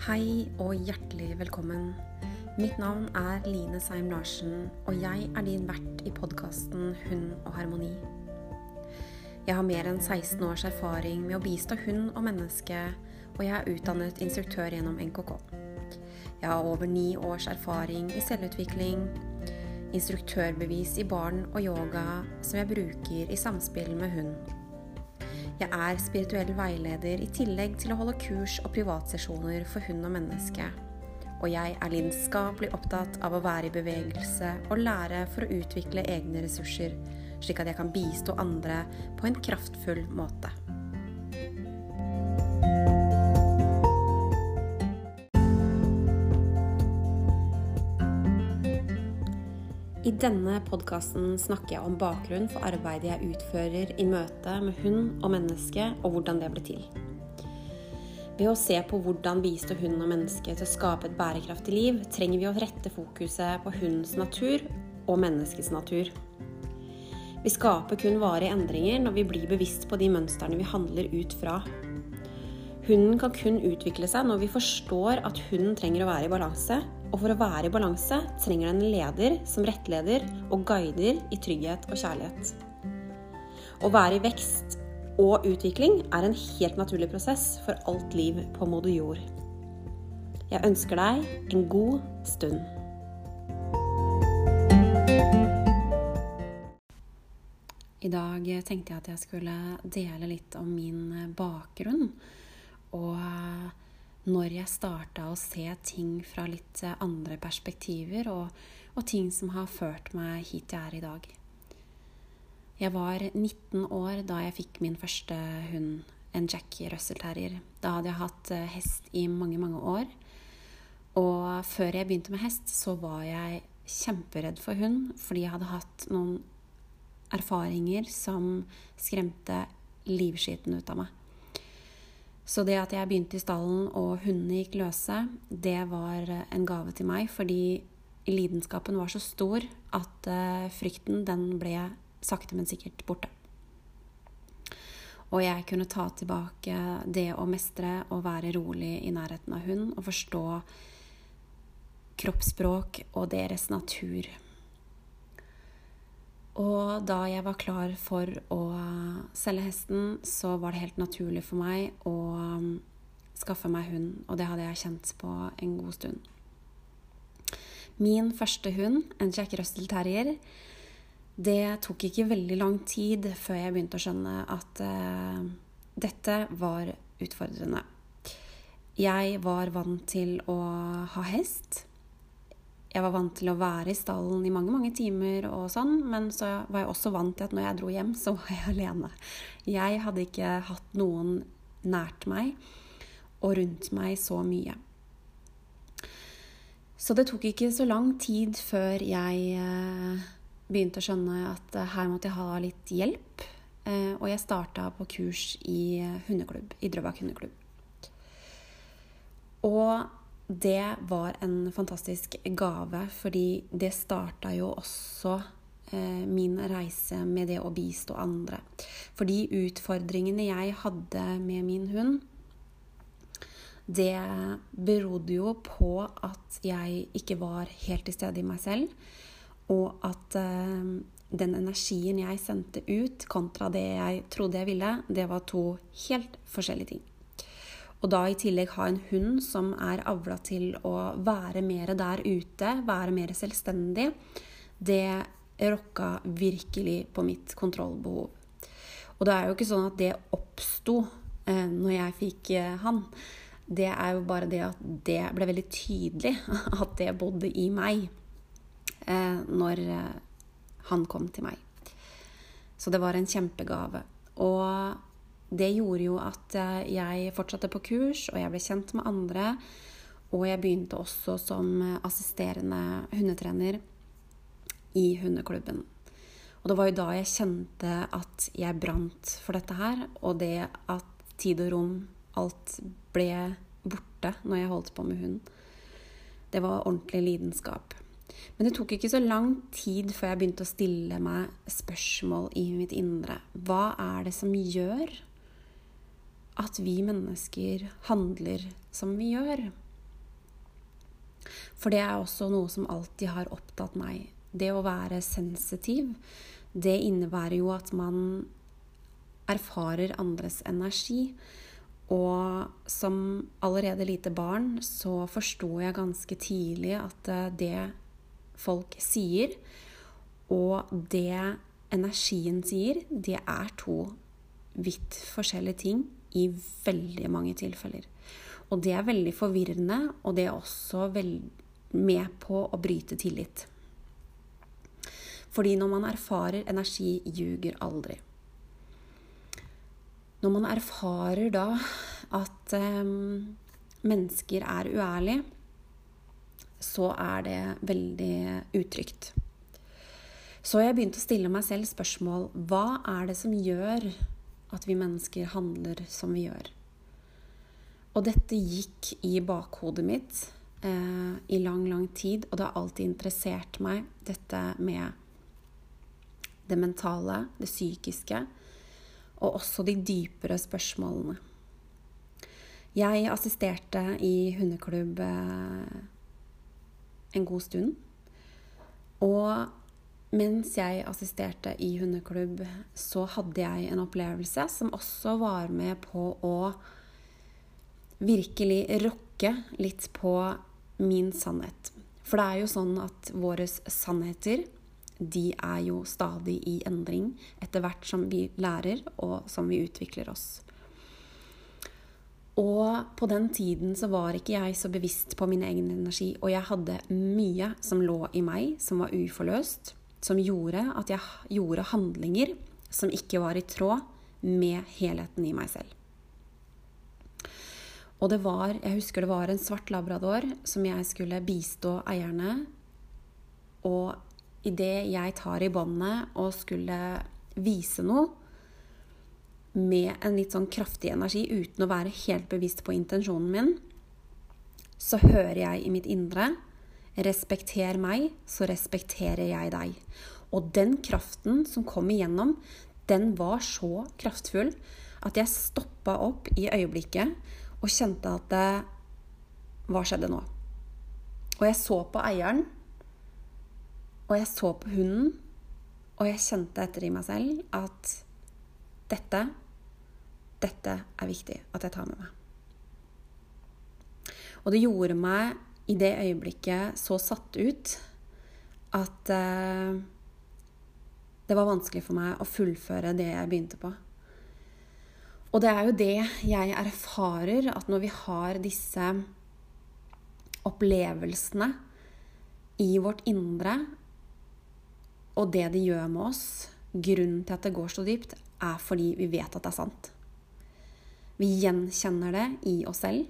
Hei og hjertelig velkommen. Mitt navn er Line Seim Larsen, og jeg er din vert i podkasten Hund og harmoni. Jeg har mer enn 16 års erfaring med å bistå hund og menneske, og jeg er utdannet instruktør gjennom NKK. Jeg har over ni års erfaring i selvutvikling, instruktørbevis i barn og yoga som jeg bruker i samspill med hund. Jeg er spirituell veileder i tillegg til å holde kurs og privatsesjoner for hund og menneske. Og jeg er lidenskapelig opptatt av å være i bevegelse og lære for å utvikle egne ressurser, slik at jeg kan bistå andre på en kraftfull måte. I denne podkasten snakker jeg om bakgrunnen for arbeidet jeg utfører i møte med hund og menneske, og hvordan det ble til. Ved å se på hvordan bistå hund og menneske til å skape et bærekraftig liv, trenger vi å rette fokuset på hundens natur og menneskets natur. Vi skaper kun varige endringer når vi blir bevisst på de mønstrene vi handler ut fra. Hunden kan kun utvikle seg når vi forstår at hunden trenger å være i balanse, og for å være i balanse trenger den en leder som rettleder og guider i trygghet og kjærlighet. Å være i vekst og utvikling er en helt naturlig prosess for alt liv på moder jord. Jeg ønsker deg en god stund. I dag tenkte jeg at jeg skulle dele litt om min bakgrunn. Og når jeg starta å se ting fra litt andre perspektiver, og, og, ting som har ført meg hit jeg er i dag. Jeg var 19 år da jeg fikk min første hund, en Jackie Russell Terrier. Da hadde jeg hatt hest i mange, mange år. Og før jeg begynte med hest, så var jeg kjemperedd for hund, fordi jeg hadde hatt noen erfaringer som skremte livskiten ut av meg. Så det at jeg begynte i stallen og hundene gikk løse, det var en gave til meg, fordi lidenskapen var så stor at uh, frykten, den ble sakte, men sikkert borte. Og jeg kunne ta tilbake det å mestre og være rolig i nærheten av hund og forstå kroppsspråk og deres natur. Og da jeg var klar for å selge hesten, så var det helt naturlig for meg å um, skaffe meg hund, og det hadde jeg kjent på en god stund. Min første hund, en Jack Russell Terrier, det tok ikke veldig lang tid før jeg begynte å skjønne at uh, dette var utfordrende. Jeg var vant til å ha hest jeg var vant til å være i stallen i mange mange timer, og sånn, men så var jeg også vant til at når jeg dro hjem, så var jeg alene. Jeg hadde ikke hatt noen nært meg og rundt meg så mye. Så det tok ikke så lang tid før jeg eh, begynte å skjønne at eh, her måtte jeg ha litt hjelp. Eh, og jeg starta på kurs i hundeklubb, i Drøbak hundeklubb. Og det var en fantastisk gave, fordi det starta jo også eh, min reise med det å bistå andre. For de utfordringene jeg hadde med min hund, det berodde jo på at jeg ikke var helt til stede i meg selv, og at eh, den energien jeg sendte ut, kontra det jeg trodde jeg ville, det var to helt forskjellige ting. Og da i tillegg ha en hund som er avla til å være mer der ute, være mer selvstendig, det rokka virkelig på mitt kontrollbehov. Og det er jo ikke sånn at det oppsto eh, når jeg fikk eh, han. Det er jo bare det at det ble veldig tydelig at det bodde i meg eh, når eh, han kom til meg. Så det var en kjempegave. Og det gjorde jo at eh, jeg fortsatte på kurs, og jeg ble kjent med andre. Og jeg begynte også som assisterende hundetrener i hundeklubben. Og det var jo da jeg kjente at jeg brant for dette her, og det at tid og rom, alt ble borte når jeg holdt på med hund. Det var ordentlig lidenskap. Men det tok ikke så lang tid før jeg begynte å stille meg spørsmål i mitt indre. Hva er det som gjør at vi mennesker handler som vi gjør. For det er også noe som alltid har opptatt meg. Det å være sensitiv, det innebærer jo at man erfarer andres energi. Og som allerede lite barn så forsto jeg ganske tidlig at eh, det folk sier, og det energien sier, det er to vidt forskjellige ting i veldig mange tilfeller. Og det er veldig forvirrende, og det er også med på å bryte tillit. Fordi når man erfarer energi, ljuger aldri. Når man erfarer da at um, mennesker er uærlige, så er det veldig utrygt. Så jeg begynte å stille meg selv spørsmål hva er det som gjør at vi mennesker handler som vi gjør? Og dette gikk i bakhodet mitt eh, i lang, lang tid, og det har alltid interessert meg, dette med det mentale, det psykiske, og også de dypere spørsmålene. Jeg assisterte i hundeklubb eh, en god stund. Og mens jeg assisterte i hundeklubb, så hadde jeg en opplevelse som også var med på å virkelig rokke litt på min sannhet. For det er jo sånn at våre sannheter de er jo stadig i endring etter hvert som vi lærer og som vi utvikler oss. Og på den tiden så var ikke jeg så bevisst på min egen energi, og jeg hadde mye som lå i meg, som var uforløst, som gjorde at jeg gjorde handlinger som ikke var i tråd med helheten i meg selv. Og det var, jeg husker det var en svart labrador som jeg skulle bistå eierne. Og idet jeg tar i båndet og skulle vise noe med en litt sånn kraftig energi uten å være helt bevisst på intensjonen min, så hører jeg i mitt indre Respekter meg, så respekterer jeg deg. Og den kraften som kom igjennom, den var så kraftfull at jeg stoppa opp i øyeblikket og kjente at det, Hva skjedde nå? Og jeg så på eieren og jeg så på hunden, og jeg kjente etter i meg selv at dette Dette er viktig at jeg tar med meg. Og det gjorde meg i det øyeblikket så satt ut at eh, det var vanskelig for meg å fullføre det jeg begynte på. Og det er jo det jeg erfarer, at når vi har disse opplevelsene i vårt indre, og det de gjør med oss, grunnen til at det går så dypt, er fordi vi vet at det er sant. Vi gjenkjenner det i oss selv.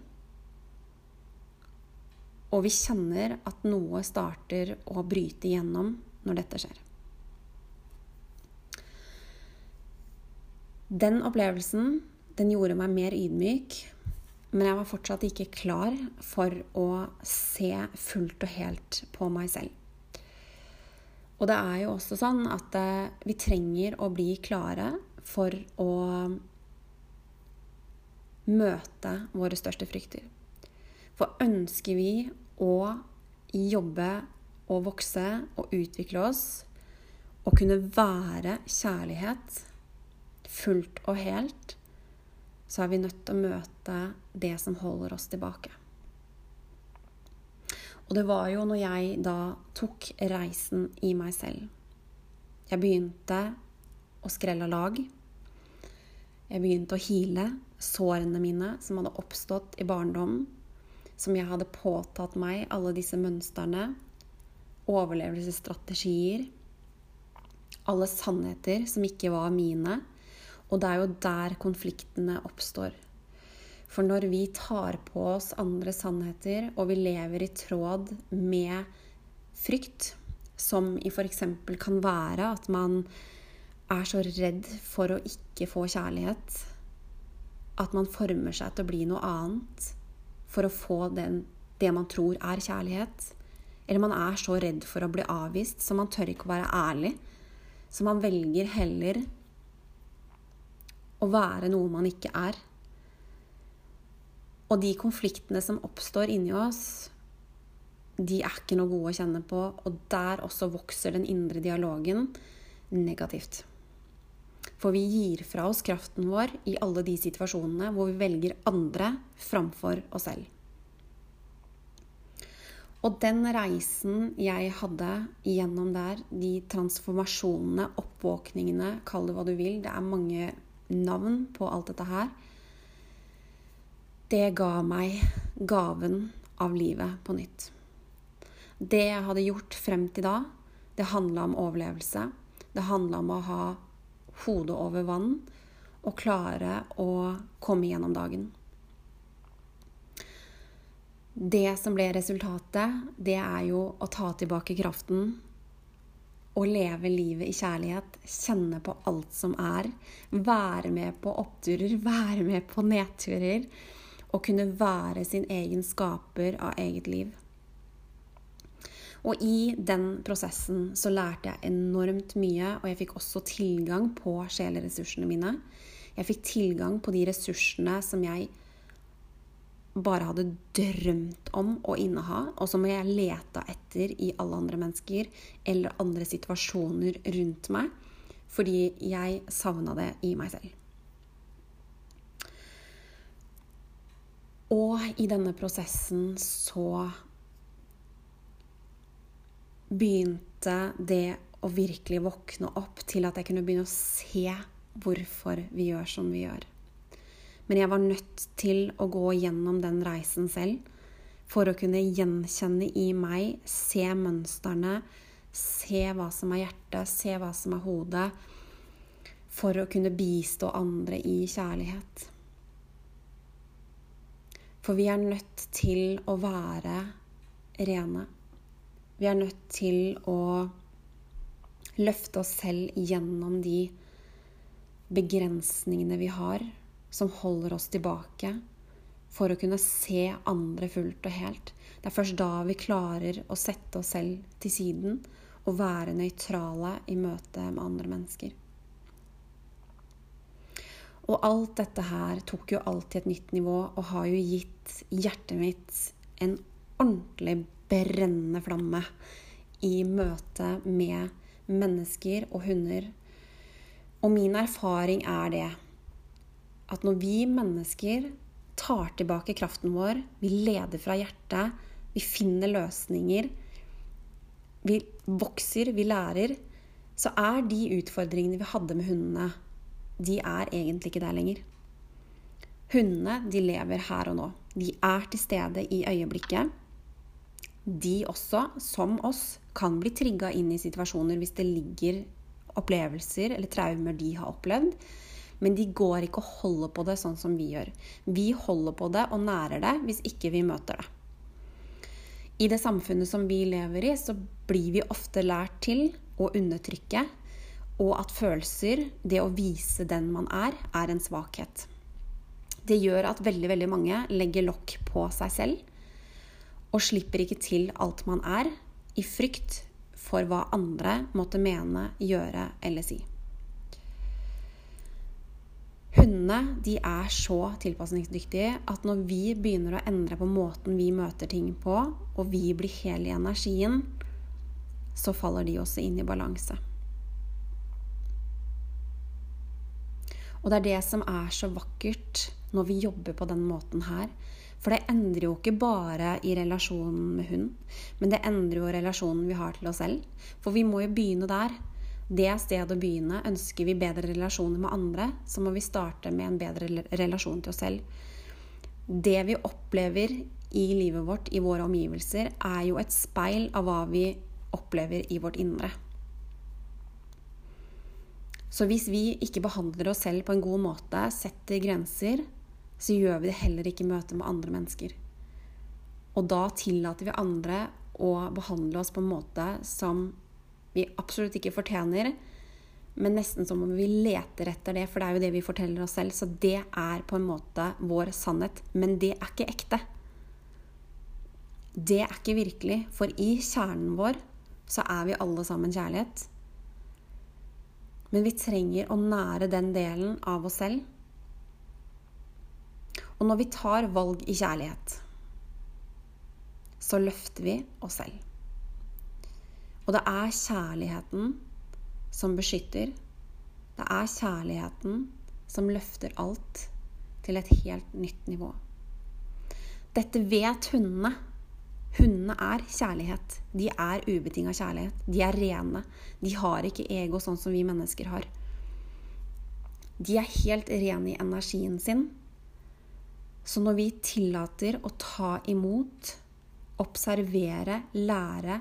Og vi kjenner at noe starter å bryte igjennom når dette skjer. Den opplevelsen den gjorde meg mer ydmyk, men jeg var fortsatt ikke klar for å se fullt og helt på meg selv. Og det er jo også sånn at eh, vi trenger å bli klare for å møte våre største frykter. For ønsker vi å jobbe og vokse og utvikle oss og kunne være kjærlighet fullt og helt, så er vi nødt til å møte det som holder oss tilbake. Og det var jo når jeg da tok reisen i meg selv. Jeg begynte å skrelle lag. Jeg begynte å hile sårene mine som hadde oppstått i barndom. Som jeg hadde påtatt meg, alle disse mønstrene. Overlevelsesstrategier. Alle sannheter som ikke var mine. Og det er jo der konfliktene oppstår. For når vi tar på oss andre sannheter, og vi lever i tråd med frykt, som i f.eks. kan være at man er så redd for å ikke få kjærlighet, at man former seg til å bli noe annet for å få den, det man tror er kjærlighet. Eller man er så redd for å bli avvist, så man tør ikke å være ærlig. Så man velger heller å være noe man ikke er. Og de konfliktene som oppstår inni oss, de er ikke noe gode å kjenne på. Og der også vokser den indre dialogen negativt. For vi gir fra oss kraften vår i alle de situasjonene hvor vi velger andre framfor oss selv. Og den reisen jeg hadde gjennom der, de transformasjonene, oppvåkningene, kall det hva du vil, det er mange navn på alt dette her, det ga meg gaven av livet på nytt. Det jeg hadde gjort frem til da, det handla om overlevelse. Det handla om å ha hodet over vann og klare å komme gjennom dagen. Det som ble resultatet, det er jo å ta tilbake kraften og leve livet i kjærlighet. Kjenne på alt som er. Være med på oppturer, være med på nedturer. Og kunne være sin egen skaper av eget liv. Og i den prosessen så lærte jeg enormt mye, og jeg fikk også tilgang på sjeleressursene mine. Jeg fikk tilgang på de ressursene som jeg bare hadde drømt om å inneha, og som jeg leta etter i alle andre mennesker eller andre situasjoner rundt meg, fordi jeg savna det i meg selv. Og i denne prosessen så begynte det å virkelig våkne opp til at jeg kunne begynne å se hvorfor vi gjør som vi gjør. Men jeg var nødt til å gå gjennom den reisen selv for å kunne gjenkjenne i meg, se mønstrene, se hva som er hjertet, se hva som er hodet, for å kunne bistå andre i kjærlighet. For vi er nødt til å være rene. Vi er nødt til å løfte oss selv gjennom de begrensningene vi har, som holder oss tilbake, for å kunne se andre fullt og helt. Det er først da vi klarer å sette oss selv til siden og være nøytrale i møte med andre mennesker. Og alt dette her tok jo alltid et nytt nivå og har jo gitt hjertet mitt en ordentlig brennende flamme i møte med mennesker og hunder. Og min erfaring er det at når vi mennesker tar tilbake kraften vår, vi leder fra hjertet, vi finner løsninger, vi vokser, vi lærer, så er de utfordringene vi hadde med hundene, de er egentlig ikke der lenger. Hundene de lever her og nå. De er til stede i øyeblikket de også, som oss, kan bli trigga inn i situasjoner hvis det ligger opplevelser eller traumer de har opplevd. Men de går ikke og holder på det sånn som vi gjør. Vi holder på det og nærer det hvis ikke vi møter det. I det samfunnet som vi lever i, så blir vi ofte lært til å undertrykke, og at følelser, det å vise den man er, er en svakhet. Det gjør at veldig, veldig mange legger lokk på seg selv og slipper ikke til alt man er, i frykt for hva andre måtte mene, gjøre eller si. Hundene de er så tilpasningsdyktige at når vi begynner å endre på måten vi møter ting på, og vi blir hele i energien, så faller de også inn i balanse. Og det er det som er så vakkert når vi jobber på den måten her. For det endrer jo ikke bare i relasjonen med hunden, men det endrer jo relasjonen vi har til oss selv. For vi må jo begynne der. Det er stedet å begynne. Ønsker vi bedre relasjoner med andre, så må vi starte med en bedre relasjon til oss selv. Det vi opplever i livet vårt, i våre omgivelser, er jo et speil av hva vi opplever i vårt indre. Så hvis vi ikke behandler oss selv på en god måte, setter grenser, så gjør vi det heller ikke i møte med andre mennesker. Og da tillater vi andre å behandle oss på en måte som vi absolutt ikke fortjener, men nesten som om vi leter etter det, for det er jo det vi forteller oss selv. Så det er på en måte vår sannhet. Men det er ikke ekte. Det er ikke virkelig, for i kjernen vår så er vi alle sammen kjærlighet. Men vi trenger å nære den delen av oss selv og når vi tar valg i kjærlighet, så løfter vi oss selv. Og det er kjærligheten som beskytter. Det er kjærligheten som løfter alt til et helt nytt nivå. Dette vet hundene. Hundene er kjærlighet. De er ubetinga kjærlighet. De er rene. De har ikke ego sånn som vi mennesker har. De er helt rene i energien sin. Så når vi tillater å ta imot, observere, lære,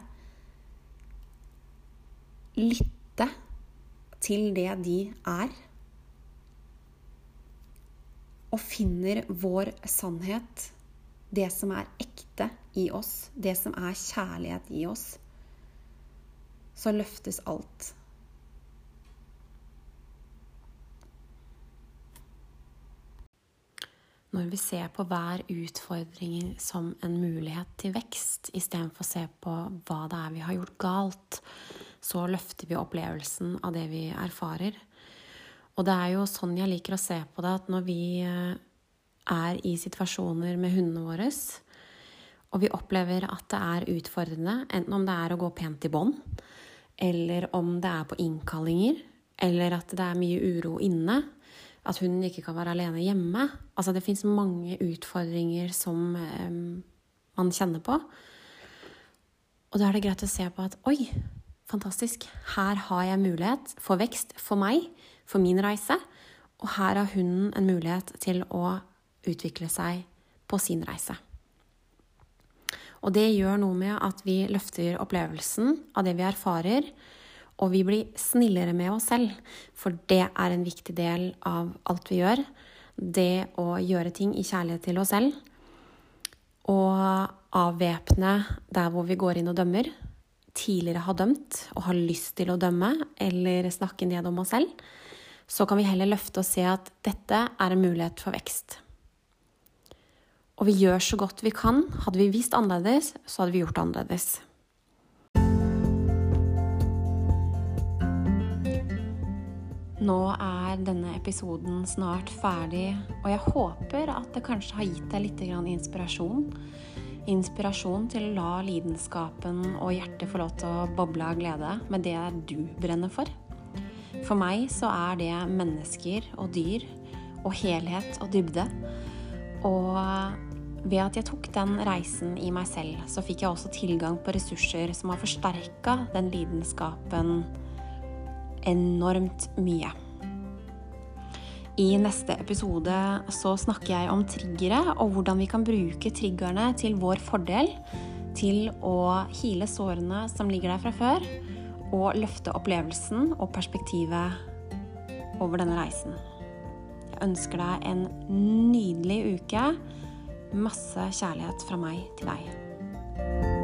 lytte til det de er, og finner vår sannhet, det som er ekte i oss, det som er kjærlighet i oss, så løftes alt. Når vi ser på hver utfordring som en mulighet til vekst, istedenfor å se på hva det er vi har gjort galt, så løfter vi opplevelsen av det vi erfarer. Og det er jo sånn jeg liker å se på det, at når vi eh, er i situasjoner med hundene våre, og vi opplever at det er utfordrende, enten om det er å gå pent i bånd, eller om det er på innkallinger, eller at det er mye uro inne, at hunden ikke kan være alene hjemme. Altså det fins mange utfordringer som um, man kjenner på. Og da er det greit å se på at oi, fantastisk, her har jeg mulighet for vekst for meg, for min reise. Og her har hunden en mulighet til å utvikle seg på sin reise. Og det gjør noe med at vi løfter opplevelsen av det vi erfarer, og vi blir snillere med oss selv. For det er en viktig del av alt vi gjør. Det å gjøre ting i kjærlighet til oss selv. Og avvæpne der hvor vi går inn og dømmer. Tidligere har dømt og har lyst til å dømme eller snakke ned om oss selv. Så kan vi heller løfte og se at dette er en mulighet for vekst. Og vi gjør så godt vi kan. Hadde vi visst annerledes, så hadde vi gjort annerledes. Nå er denne episoden snart ferdig, og jeg håper at det kanskje har gitt deg litt inspirasjon. Inspirasjon til å la lidenskapen og hjertet få lov til å boble av glede med det du brenner for. For meg så er det mennesker og dyr og helhet og dybde. Og ved at jeg tok den reisen i meg selv, så fikk jeg også tilgang på ressurser som har forsterka den lidenskapen enormt mye. I neste episode så snakker jeg om triggere og hvordan vi kan bruke triggerne til vår fordel til å hile sårene som ligger der fra før, og løfte opplevelsen og perspektivet over denne reisen. Jeg ønsker deg en nydelig uke. Masse kjærlighet fra meg til deg.